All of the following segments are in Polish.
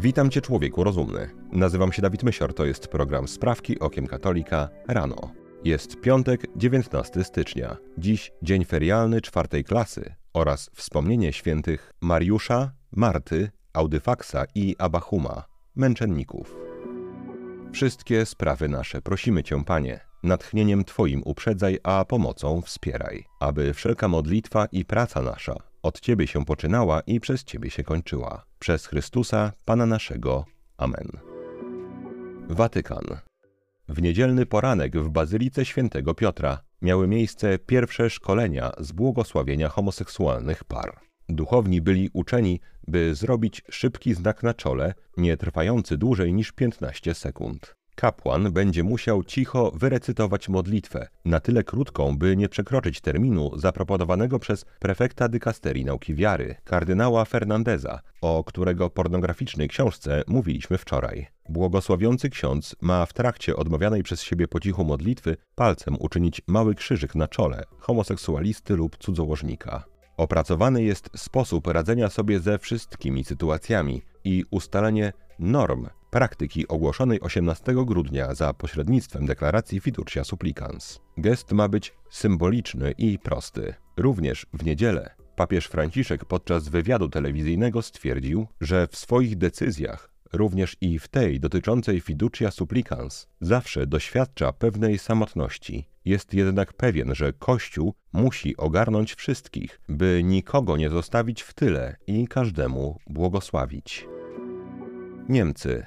Witam Cię człowieku rozumny. Nazywam się Dawid Mysior, to jest program Sprawki Okiem Katolika rano. Jest piątek, 19 stycznia. Dziś dzień ferialny czwartej klasy oraz wspomnienie świętych Mariusza, Marty, Audyfaksa i Abachuma, męczenników. Wszystkie sprawy nasze prosimy Cię, Panie, natchnieniem Twoim uprzedzaj, a pomocą wspieraj, aby wszelka modlitwa i praca nasza od Ciebie się poczynała i przez Ciebie się kończyła. Przez Chrystusa, Pana naszego. Amen. Watykan. W niedzielny poranek w Bazylice Świętego Piotra miały miejsce pierwsze szkolenia z błogosławienia homoseksualnych par. Duchowni byli uczeni, by zrobić szybki znak na czole, nie trwający dłużej niż 15 sekund. Kapłan będzie musiał cicho wyrecytować modlitwę, na tyle krótką, by nie przekroczyć terminu zaproponowanego przez prefekta dykasterii nauki wiary, kardynała Fernandeza, o którego pornograficznej książce mówiliśmy wczoraj. Błogosławiący ksiądz ma w trakcie odmawianej przez siebie po cichu modlitwy palcem uczynić mały krzyżyk na czole homoseksualisty lub cudzołożnika. Opracowany jest sposób radzenia sobie ze wszystkimi sytuacjami i ustalenie norm praktyki ogłoszonej 18 grudnia za pośrednictwem deklaracji Fiducia Supplicans. Gest ma być symboliczny i prosty. Również w niedzielę papież Franciszek podczas wywiadu telewizyjnego stwierdził, że w swoich decyzjach, również i w tej dotyczącej Fiducia Supplicans, zawsze doświadcza pewnej samotności. Jest jednak pewien, że Kościół musi ogarnąć wszystkich, by nikogo nie zostawić w tyle i każdemu błogosławić. Niemcy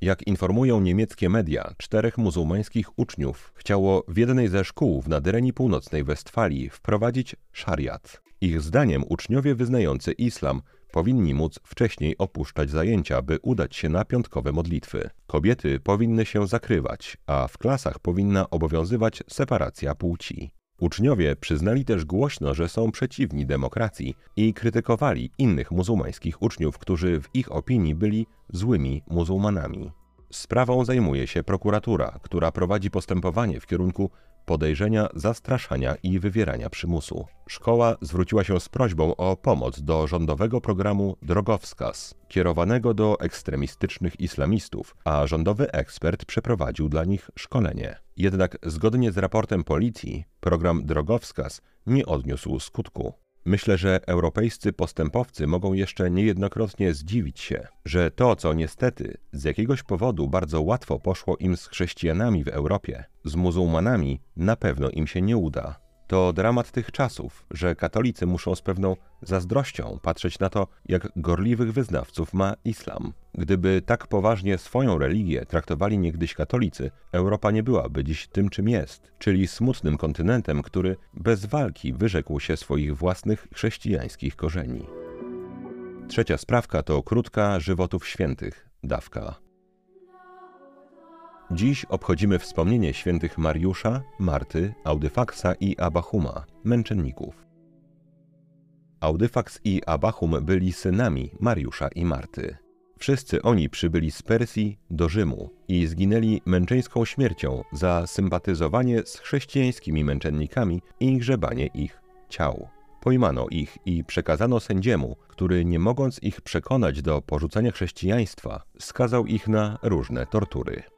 jak informują niemieckie media, czterech muzułmańskich uczniów chciało w jednej ze szkół w nadereni północnej Westfalii wprowadzić szariat. Ich zdaniem uczniowie wyznający islam powinni móc wcześniej opuszczać zajęcia, by udać się na piątkowe modlitwy. Kobiety powinny się zakrywać, a w klasach powinna obowiązywać separacja płci. Uczniowie przyznali też głośno, że są przeciwni demokracji i krytykowali innych muzułmańskich uczniów, którzy w ich opinii byli złymi muzułmanami. Sprawą zajmuje się prokuratura, która prowadzi postępowanie w kierunku podejrzenia zastraszania i wywierania przymusu. Szkoła zwróciła się z prośbą o pomoc do rządowego programu Drogowskaz, kierowanego do ekstremistycznych islamistów, a rządowy ekspert przeprowadził dla nich szkolenie. Jednak zgodnie z raportem policji, program Drogowskaz nie odniósł skutku. Myślę, że europejscy postępowcy mogą jeszcze niejednokrotnie zdziwić się, że to, co niestety z jakiegoś powodu bardzo łatwo poszło im z chrześcijanami w Europie, z muzułmanami na pewno im się nie uda. To dramat tych czasów, że katolicy muszą z pewną zazdrością patrzeć na to, jak gorliwych wyznawców ma islam. Gdyby tak poważnie swoją religię traktowali niegdyś katolicy, Europa nie byłaby dziś tym, czym jest, czyli smutnym kontynentem, który bez walki wyrzekł się swoich własnych chrześcijańskich korzeni. Trzecia sprawka to krótka żywotów świętych, dawka. Dziś obchodzimy wspomnienie świętych Mariusza, Marty, Audyfaksa i Abachuma, męczenników. Audyfaks i Abachum byli synami Mariusza i Marty. Wszyscy oni przybyli z Persji do Rzymu i zginęli męczeńską śmiercią za sympatyzowanie z chrześcijańskimi męczennikami i grzebanie ich ciał. Pojmano ich i przekazano sędziemu, który nie mogąc ich przekonać do porzucenia chrześcijaństwa, skazał ich na różne tortury.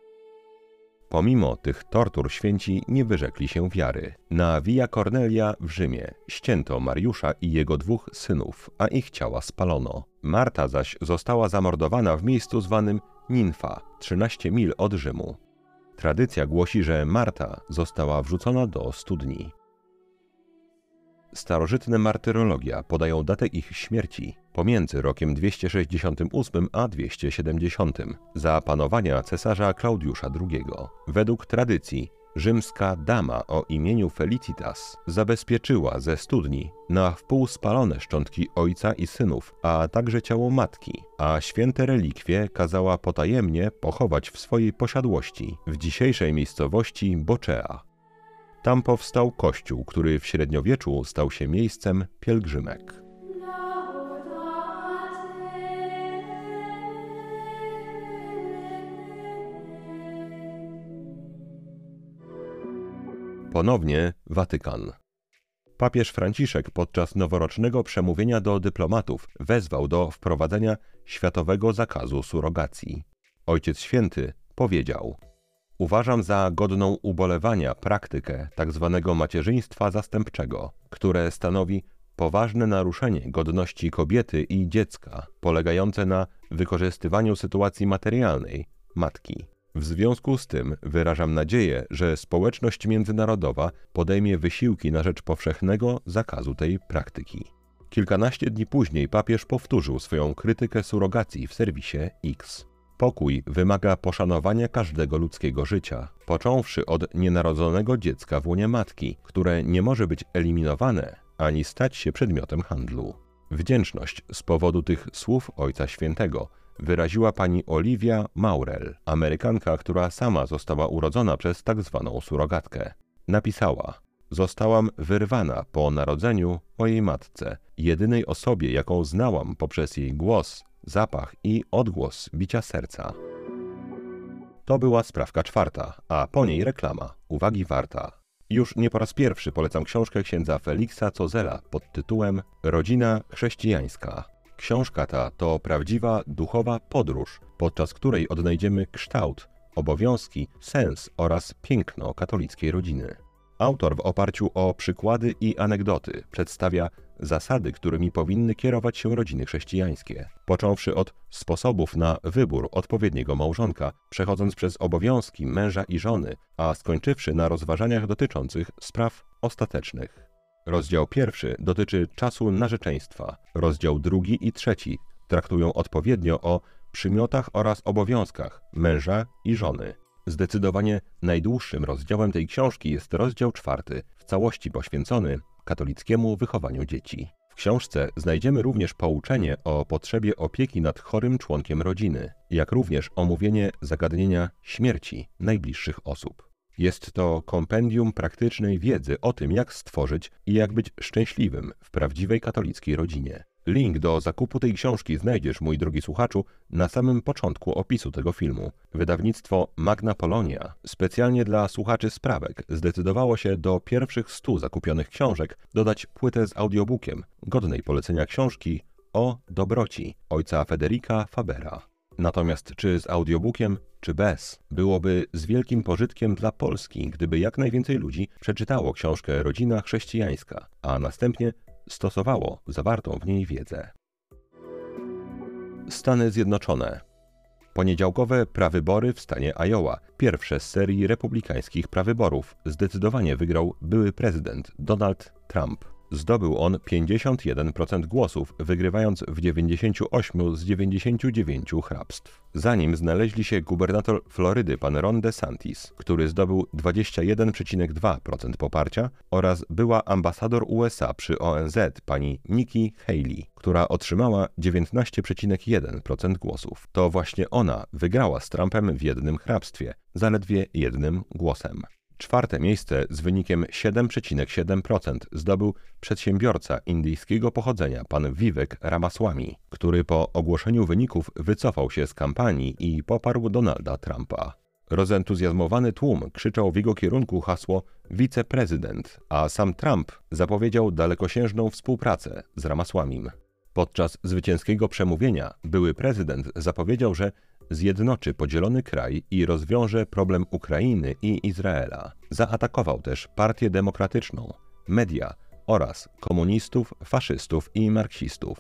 Pomimo tych tortur święci nie wyrzekli się wiary. Na Via Cornelia w Rzymie ścięto Mariusza i jego dwóch synów, a ich ciała spalono. Marta zaś została zamordowana w miejscu zwanym Ninfa, 13 mil od Rzymu. Tradycja głosi, że Marta została wrzucona do studni. Starożytne martyrologia podają datę ich śmierci pomiędzy rokiem 268 a 270 za panowania cesarza Klaudiusza II. Według tradycji rzymska dama o imieniu Felicitas zabezpieczyła ze studni na wpół spalone szczątki ojca i synów, a także ciało matki, a święte relikwie kazała potajemnie pochować w swojej posiadłości w dzisiejszej miejscowości Boczea. Tam powstał kościół, który w średniowieczu stał się miejscem pielgrzymek. Ponownie Watykan. Papież Franciszek podczas noworocznego przemówienia do dyplomatów wezwał do wprowadzenia światowego zakazu surogacji. Ojciec Święty powiedział: Uważam za godną ubolewania praktykę tzw. Tak macierzyństwa zastępczego, które stanowi poważne naruszenie godności kobiety i dziecka, polegające na wykorzystywaniu sytuacji materialnej matki. W związku z tym wyrażam nadzieję, że społeczność międzynarodowa podejmie wysiłki na rzecz powszechnego zakazu tej praktyki. Kilkanaście dni później papież powtórzył swoją krytykę surogacji w serwisie X. Pokój wymaga poszanowania każdego ludzkiego życia, począwszy od nienarodzonego dziecka w łonie matki, które nie może być eliminowane ani stać się przedmiotem handlu. Wdzięczność z powodu tych słów Ojca Świętego wyraziła pani Olivia Maurel, Amerykanka, która sama została urodzona przez tak zwaną surogatkę. Napisała: Zostałam wyrwana po narodzeniu mojej matce, jedynej osobie, jaką znałam poprzez jej głos, zapach i odgłos bicia serca. To była sprawka czwarta, a po niej reklama. Uwagi warta. Już nie po raz pierwszy polecam książkę księdza Feliksa Cozela pod tytułem Rodzina chrześcijańska. Książka ta to prawdziwa duchowa podróż, podczas której odnajdziemy kształt, obowiązki, sens oraz piękno katolickiej rodziny. Autor w oparciu o przykłady i anegdoty przedstawia zasady, którymi powinny kierować się rodziny chrześcijańskie, począwszy od sposobów na wybór odpowiedniego małżonka, przechodząc przez obowiązki męża i żony, a skończywszy na rozważaniach dotyczących spraw ostatecznych. Rozdział pierwszy dotyczy czasu narzeczeństwa, rozdział drugi i trzeci traktują odpowiednio o przymiotach oraz obowiązkach męża i żony. Zdecydowanie najdłuższym rozdziałem tej książki jest rozdział czwarty, w całości poświęcony katolickiemu wychowaniu dzieci. W książce znajdziemy również pouczenie o potrzebie opieki nad chorym członkiem rodziny, jak również omówienie zagadnienia śmierci najbliższych osób. Jest to kompendium praktycznej wiedzy o tym, jak stworzyć i jak być szczęśliwym w prawdziwej katolickiej rodzinie. Link do zakupu tej książki znajdziesz, mój drogi słuchaczu, na samym początku opisu tego filmu. Wydawnictwo Magna Polonia specjalnie dla słuchaczy sprawek zdecydowało się do pierwszych stu zakupionych książek dodać płytę z audiobookiem, godnej polecenia książki o dobroci ojca Federica Fabera. Natomiast czy z audiobookiem, czy bez, byłoby z wielkim pożytkiem dla Polski, gdyby jak najwięcej ludzi przeczytało książkę Rodzina Chrześcijańska, a następnie stosowało zawartą w niej wiedzę. Stany Zjednoczone. Poniedziałkowe prawybory w stanie Iowa, pierwsze z serii republikańskich prawyborów, zdecydowanie wygrał były prezydent Donald Trump. Zdobył on 51% głosów, wygrywając w 98 z 99 hrabstw. Zanim znaleźli się gubernator Florydy pan Ron DeSantis, który zdobył 21,2% poparcia oraz była ambasador USA przy ONZ pani Nikki Haley, która otrzymała 19,1% głosów. To właśnie ona wygrała z Trumpem w jednym hrabstwie, zaledwie jednym głosem. Czwarte miejsce z wynikiem 7,7% zdobył przedsiębiorca indyjskiego pochodzenia pan Vivek Ramaswamy, który po ogłoszeniu wyników wycofał się z kampanii i poparł Donalda Trumpa. Rozentuzjazmowany tłum krzyczał w jego kierunku hasło wiceprezydent, a sam Trump zapowiedział dalekosiężną współpracę z Ramasłamim. Podczas zwycięskiego przemówienia były prezydent zapowiedział, że zjednoczy podzielony kraj i rozwiąże problem Ukrainy i Izraela. Zaatakował też Partię Demokratyczną, media oraz komunistów, faszystów i marksistów.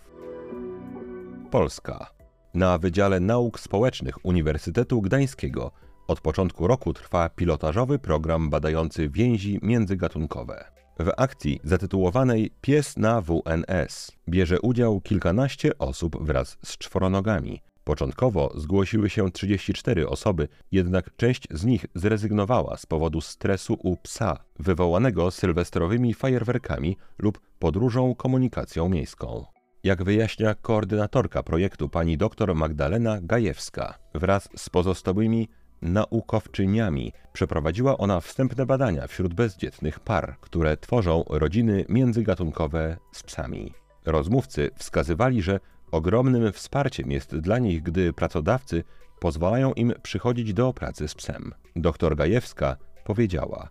Polska. Na Wydziale Nauk Społecznych Uniwersytetu Gdańskiego od początku roku trwa pilotażowy program badający więzi międzygatunkowe. W akcji zatytułowanej Pies na WNS bierze udział kilkanaście osób wraz z czworonogami, Początkowo zgłosiły się 34 osoby, jednak część z nich zrezygnowała z powodu stresu u psa, wywołanego sylwestrowymi fajerwerkami lub podróżą komunikacją miejską. Jak wyjaśnia koordynatorka projektu pani dr Magdalena Gajewska, wraz z pozostałymi naukowczyniami przeprowadziła ona wstępne badania wśród bezdzietnych par, które tworzą rodziny międzygatunkowe z psami. Rozmówcy wskazywali, że Ogromnym wsparciem jest dla nich, gdy pracodawcy pozwalają im przychodzić do pracy z psem. Doktor Gajewska powiedziała: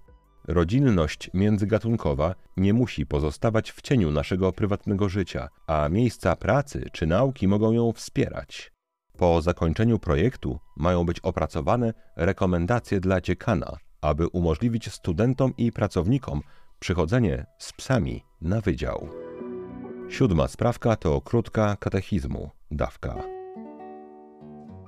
Rodzinność międzygatunkowa nie musi pozostawać w cieniu naszego prywatnego życia, a miejsca pracy czy nauki mogą ją wspierać. Po zakończeniu projektu mają być opracowane rekomendacje dla dziekana, aby umożliwić studentom i pracownikom przychodzenie z psami na wydział. Siódma sprawka to krótka katechizmu, dawka.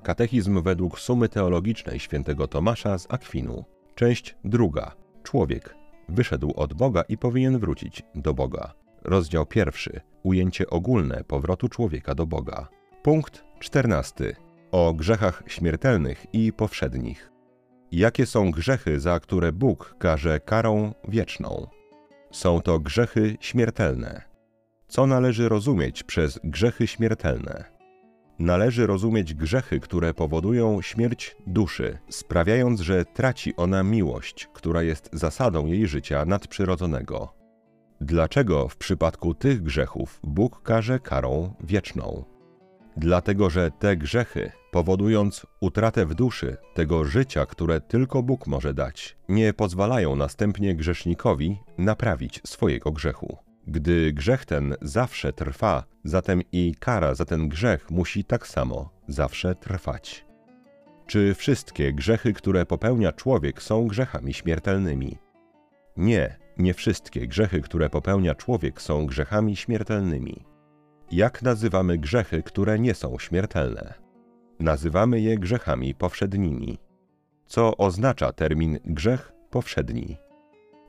Katechizm według sumy teologicznej świętego Tomasza z Akwinu. Część druga. Człowiek wyszedł od Boga i powinien wrócić do Boga. Rozdział pierwszy. Ujęcie ogólne powrotu człowieka do Boga. Punkt czternasty. O grzechach śmiertelnych i powszednich. Jakie są grzechy, za które Bóg każe karą wieczną? Są to grzechy śmiertelne. Co należy rozumieć przez grzechy śmiertelne? Należy rozumieć grzechy, które powodują śmierć duszy, sprawiając, że traci ona miłość, która jest zasadą jej życia nadprzyrodzonego. Dlaczego w przypadku tych grzechów Bóg karze karą wieczną? Dlatego, że te grzechy, powodując utratę w duszy tego życia, które tylko Bóg może dać, nie pozwalają następnie grzesznikowi naprawić swojego grzechu. Gdy grzech ten zawsze trwa, zatem i kara za ten grzech musi tak samo zawsze trwać. Czy wszystkie grzechy, które popełnia człowiek, są grzechami śmiertelnymi? Nie, nie wszystkie grzechy, które popełnia człowiek, są grzechami śmiertelnymi. Jak nazywamy grzechy, które nie są śmiertelne? Nazywamy je grzechami powszednimi. Co oznacza termin grzech powszedni?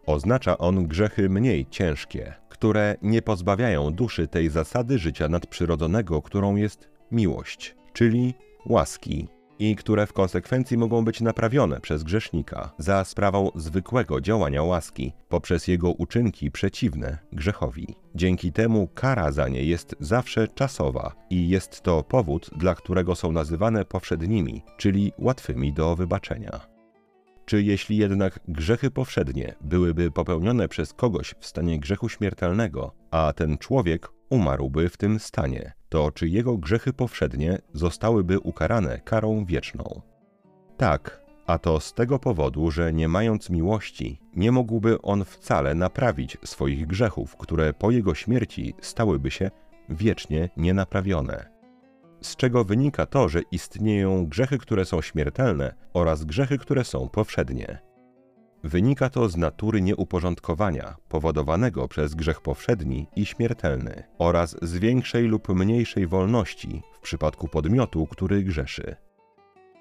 Oznacza on grzechy mniej ciężkie, które nie pozbawiają duszy tej zasady życia nadprzyrodzonego, którą jest miłość, czyli łaski, i które w konsekwencji mogą być naprawione przez grzesznika za sprawą zwykłego działania łaski poprzez jego uczynki przeciwne grzechowi. Dzięki temu kara za nie jest zawsze czasowa i jest to powód, dla którego są nazywane powszednimi, czyli łatwymi do wybaczenia. Czy jeśli jednak grzechy powszednie byłyby popełnione przez kogoś w stanie grzechu śmiertelnego, a ten człowiek umarłby w tym stanie, to czy jego grzechy powszednie zostałyby ukarane karą wieczną? Tak, a to z tego powodu, że nie mając miłości, nie mógłby on wcale naprawić swoich grzechów, które po jego śmierci stałyby się wiecznie nienaprawione z czego wynika to, że istnieją grzechy, które są śmiertelne oraz grzechy, które są powszednie. Wynika to z natury nieuporządkowania powodowanego przez grzech powszedni i śmiertelny oraz z większej lub mniejszej wolności w przypadku podmiotu, który grzeszy.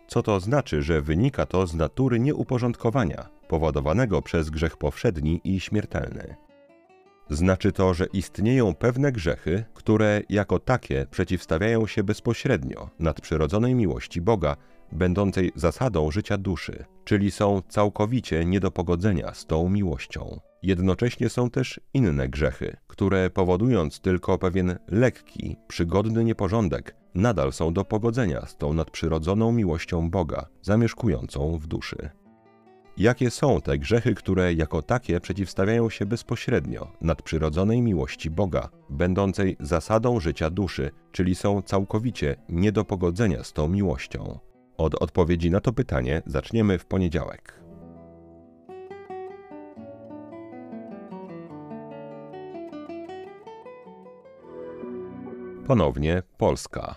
Co to znaczy, że wynika to z natury nieuporządkowania powodowanego przez grzech powszedni i śmiertelny? Znaczy to, że istnieją pewne grzechy, które jako takie przeciwstawiają się bezpośrednio nadprzyrodzonej miłości Boga, będącej zasadą życia duszy, czyli są całkowicie nie do pogodzenia z tą miłością. Jednocześnie są też inne grzechy, które powodując tylko pewien lekki, przygodny nieporządek, nadal są do pogodzenia z tą nadprzyrodzoną miłością Boga, zamieszkującą w duszy. Jakie są te grzechy, które jako takie przeciwstawiają się bezpośrednio nadprzyrodzonej miłości Boga, będącej zasadą życia duszy, czyli są całkowicie nie do pogodzenia z tą miłością? Od odpowiedzi na to pytanie zaczniemy w poniedziałek. Ponownie Polska.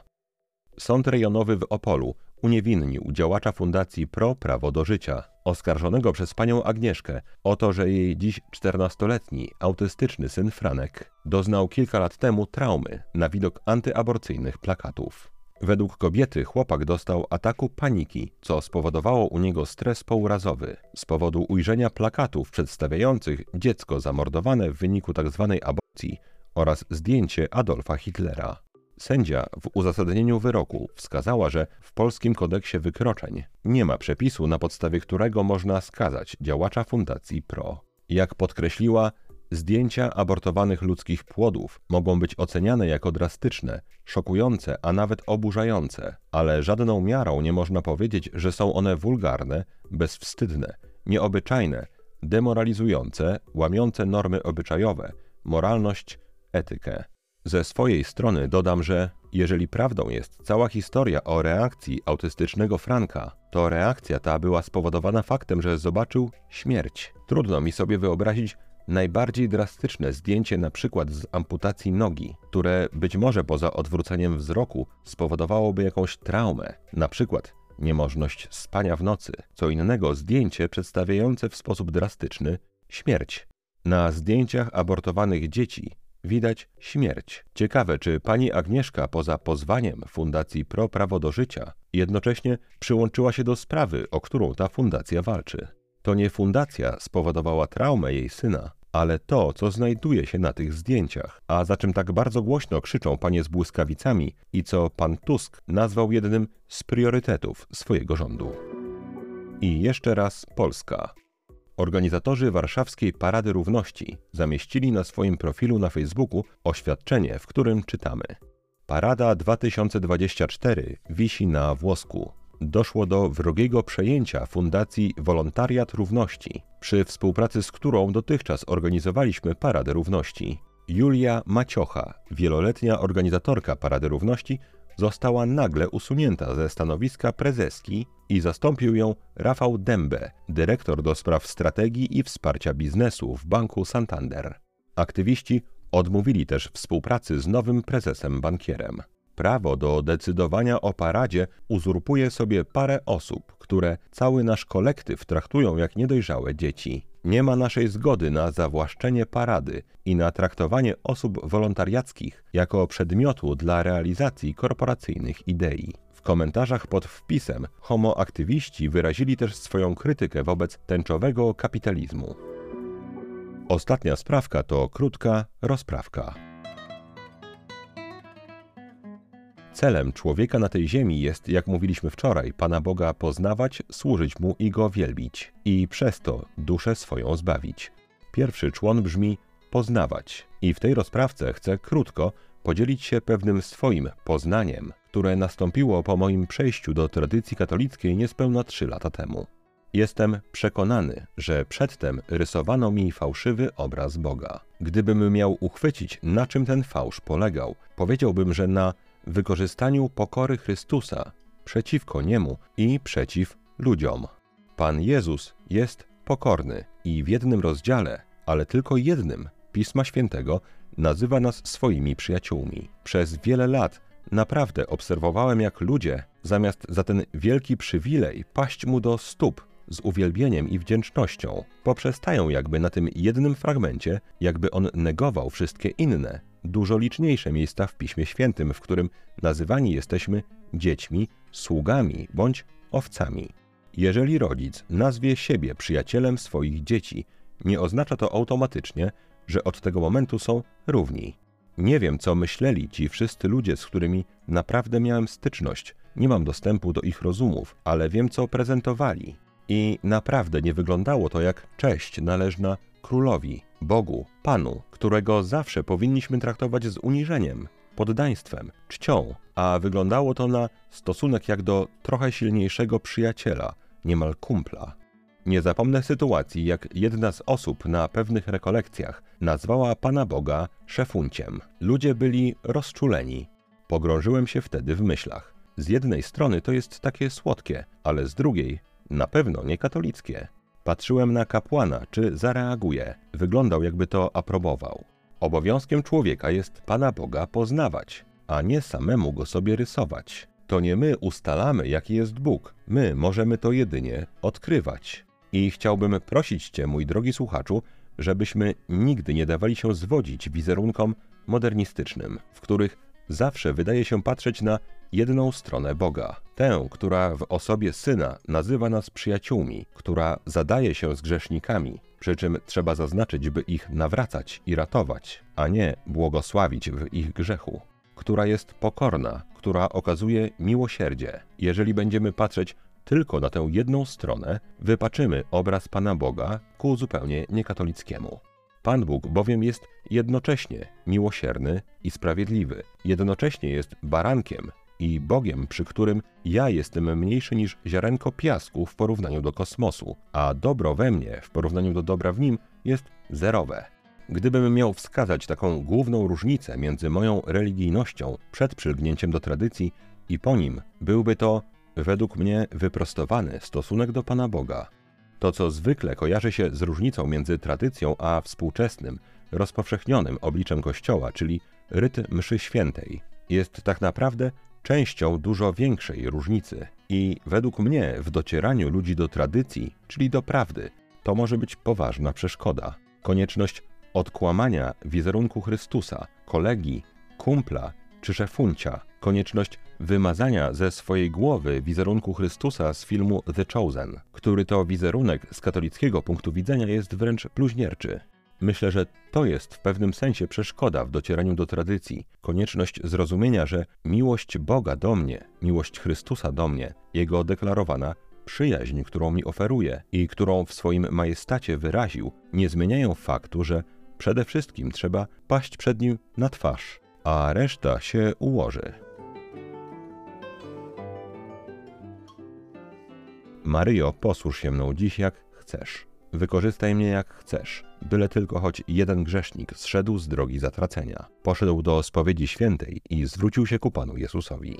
Sąd rejonowy w Opolu uniewinnił działacza Fundacji Pro Prawo do Życia, oskarżonego przez panią Agnieszkę o to, że jej dziś 14-letni, autystyczny syn Franek doznał kilka lat temu traumy na widok antyaborcyjnych plakatów. Według kobiety chłopak dostał ataku paniki, co spowodowało u niego stres pourazowy z powodu ujrzenia plakatów przedstawiających dziecko zamordowane w wyniku tzw. Tak aborcji oraz zdjęcie Adolfa Hitlera. Sędzia w uzasadnieniu wyroku wskazała, że w polskim kodeksie wykroczeń nie ma przepisu, na podstawie którego można skazać działacza Fundacji PRO. Jak podkreśliła, zdjęcia abortowanych ludzkich płodów mogą być oceniane jako drastyczne, szokujące, a nawet oburzające, ale żadną miarą nie można powiedzieć, że są one wulgarne, bezwstydne, nieobyczajne, demoralizujące, łamiące normy obyczajowe, moralność, etykę. Ze swojej strony dodam, że jeżeli prawdą jest cała historia o reakcji autystycznego Franka, to reakcja ta była spowodowana faktem, że zobaczył śmierć. Trudno mi sobie wyobrazić najbardziej drastyczne zdjęcie na przykład z amputacji nogi, które być może poza odwróceniem wzroku spowodowałoby jakąś traumę, na przykład niemożność spania w nocy, co innego zdjęcie przedstawiające w sposób drastyczny śmierć. Na zdjęciach abortowanych dzieci widać śmierć. Ciekawe, czy pani Agnieszka poza pozwaniem Fundacji Pro Prawo do Życia jednocześnie przyłączyła się do sprawy, o którą ta fundacja walczy. To nie fundacja spowodowała traumę jej syna, ale to, co znajduje się na tych zdjęciach, a za czym tak bardzo głośno krzyczą panie z błyskawicami i co pan Tusk nazwał jednym z priorytetów swojego rządu. I jeszcze raz Polska. Organizatorzy warszawskiej Parady Równości zamieścili na swoim profilu na Facebooku oświadczenie, w którym czytamy: Parada 2024 wisi na włosku. Doszło do wrogiego przejęcia Fundacji Wolontariat Równości, przy współpracy z którą dotychczas organizowaliśmy Paradę Równości. Julia Maciocha, wieloletnia organizatorka Parady Równości, została nagle usunięta ze stanowiska prezeski i zastąpił ją Rafał Dębę, dyrektor do spraw strategii i wsparcia biznesu w banku Santander. Aktywiści odmówili też współpracy z nowym prezesem bankierem. Prawo do decydowania o paradzie uzurpuje sobie parę osób, które cały nasz kolektyw traktują jak niedojrzałe dzieci. Nie ma naszej zgody na zawłaszczenie parady i na traktowanie osób wolontariackich jako przedmiotu dla realizacji korporacyjnych idei. W komentarzach pod wpisem homoaktywiści wyrazili też swoją krytykę wobec tęczowego kapitalizmu. Ostatnia sprawka to krótka rozprawka. Celem człowieka na tej ziemi jest, jak mówiliśmy wczoraj, Pana Boga poznawać, służyć Mu i Go wielbić, i przez to duszę swoją zbawić. Pierwszy człon brzmi poznawać, i w tej rozprawce chcę krótko podzielić się pewnym swoim poznaniem, które nastąpiło po moim przejściu do tradycji katolickiej niespełna trzy lata temu. Jestem przekonany, że przedtem rysowano mi fałszywy obraz Boga. Gdybym miał uchwycić, na czym ten fałsz polegał, powiedziałbym, że na wykorzystaniu pokory Chrystusa przeciwko Niemu i przeciw ludziom. Pan Jezus jest pokorny i w jednym rozdziale, ale tylko jednym Pisma Świętego nazywa nas swoimi przyjaciółmi. Przez wiele lat naprawdę obserwowałem, jak ludzie, zamiast za ten wielki przywilej paść mu do stóp z uwielbieniem i wdzięcznością, poprzestają jakby na tym jednym fragmencie, jakby on negował wszystkie inne, dużo liczniejsze miejsca w Piśmie Świętym, w którym nazywani jesteśmy dziećmi, sługami bądź owcami. Jeżeli rodzic nazwie siebie przyjacielem swoich dzieci, nie oznacza to automatycznie, że od tego momentu są równi. Nie wiem, co myśleli ci wszyscy ludzie, z którymi naprawdę miałem styczność. Nie mam dostępu do ich rozumów, ale wiem, co prezentowali. I naprawdę nie wyglądało to jak cześć należna królowi, Bogu, Panu, którego zawsze powinniśmy traktować z uniżeniem, poddaństwem, czcią, a wyglądało to na stosunek jak do trochę silniejszego przyjaciela, niemal kumpla. Nie zapomnę sytuacji, jak jedna z osób na pewnych rekolekcjach nazwała Pana Boga szefunciem. Ludzie byli rozczuleni. Pogrążyłem się wtedy w myślach. Z jednej strony to jest takie słodkie, ale z drugiej na pewno nie katolickie. Patrzyłem na kapłana, czy zareaguje. Wyglądał, jakby to aprobował. Obowiązkiem człowieka jest Pana Boga poznawać, a nie samemu go sobie rysować. To nie my ustalamy, jaki jest Bóg, my możemy to jedynie odkrywać. I chciałbym prosić Cię, mój drogi słuchaczu, żebyśmy nigdy nie dawali się zwodzić wizerunkom modernistycznym, w których zawsze wydaje się patrzeć na jedną stronę Boga, tę, która w osobie Syna nazywa nas przyjaciółmi, która zadaje się z grzesznikami, przy czym trzeba zaznaczyć, by ich nawracać i ratować, a nie błogosławić w ich grzechu, która jest pokorna, która okazuje miłosierdzie. Jeżeli będziemy patrzeć tylko na tę jedną stronę, wypaczymy obraz Pana Boga ku zupełnie niekatolickiemu. Pan Bóg bowiem jest jednocześnie miłosierny i sprawiedliwy, jednocześnie jest barankiem i Bogiem, przy którym ja jestem mniejszy niż ziarenko piasku w porównaniu do kosmosu, a dobro we mnie w porównaniu do dobra w nim jest zerowe. Gdybym miał wskazać taką główną różnicę między moją religijnością przed przylgnięciem do tradycji i po nim, byłby to, według mnie, wyprostowany stosunek do Pana Boga. To, co zwykle kojarzy się z różnicą między tradycją a współczesnym, rozpowszechnionym obliczem Kościoła, czyli ryt mszy świętej, jest tak naprawdę częścią dużo większej różnicy. I według mnie w docieraniu ludzi do tradycji, czyli do prawdy, to może być poważna przeszkoda. Konieczność odkłamania wizerunku Chrystusa, kolegi, kumpla czy szefuncia, konieczność wymazania ze swojej głowy wizerunku Chrystusa z filmu The Chosen, który to wizerunek z katolickiego punktu widzenia jest wręcz bluźnierczy. Myślę, że to jest w pewnym sensie przeszkoda w docieraniu do tradycji, konieczność zrozumienia, że miłość Boga do mnie, miłość Chrystusa do mnie, Jego deklarowana przyjaźń, którą mi oferuje i którą w swoim majestacie wyraził, nie zmieniają faktu, że przede wszystkim trzeba paść przed Nim na twarz, a reszta się ułoży. Maryjo, posłuż się mną dziś jak chcesz. Wykorzystaj mnie jak chcesz, byle tylko choć jeden grzesznik zszedł z drogi zatracenia, poszedł do spowiedzi świętej i zwrócił się ku Panu Jezusowi.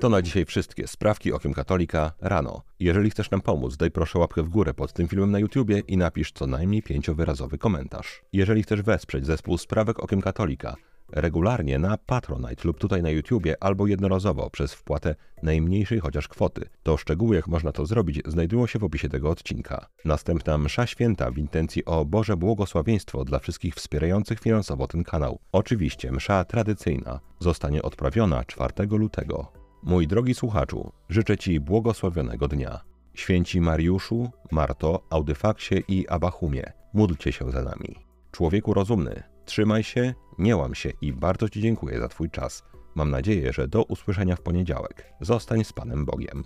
To na dzisiaj wszystkie sprawki okiem katolika rano. Jeżeli chcesz nam pomóc, daj proszę łapkę w górę pod tym filmem na YouTubie i napisz co najmniej pięciowyrazowy komentarz. Jeżeli chcesz wesprzeć zespół sprawek okiem katolika, regularnie na Patronite lub tutaj na YouTubie albo jednorazowo przez wpłatę najmniejszej chociaż kwoty. To szczegóły, jak można to zrobić, znajdują się w opisie tego odcinka. Następna msza święta w intencji o Boże błogosławieństwo dla wszystkich wspierających finansowo ten kanał. Oczywiście msza tradycyjna zostanie odprawiona 4 lutego. Mój drogi słuchaczu, życzę Ci błogosławionego dnia. Święci Mariuszu, Marto, Audyfaksie i Abachumie, módlcie się za nami. Człowieku rozumny, trzymaj się, nie łam się i bardzo Ci dziękuję za Twój czas. Mam nadzieję, że do usłyszenia w poniedziałek. Zostań z Panem Bogiem.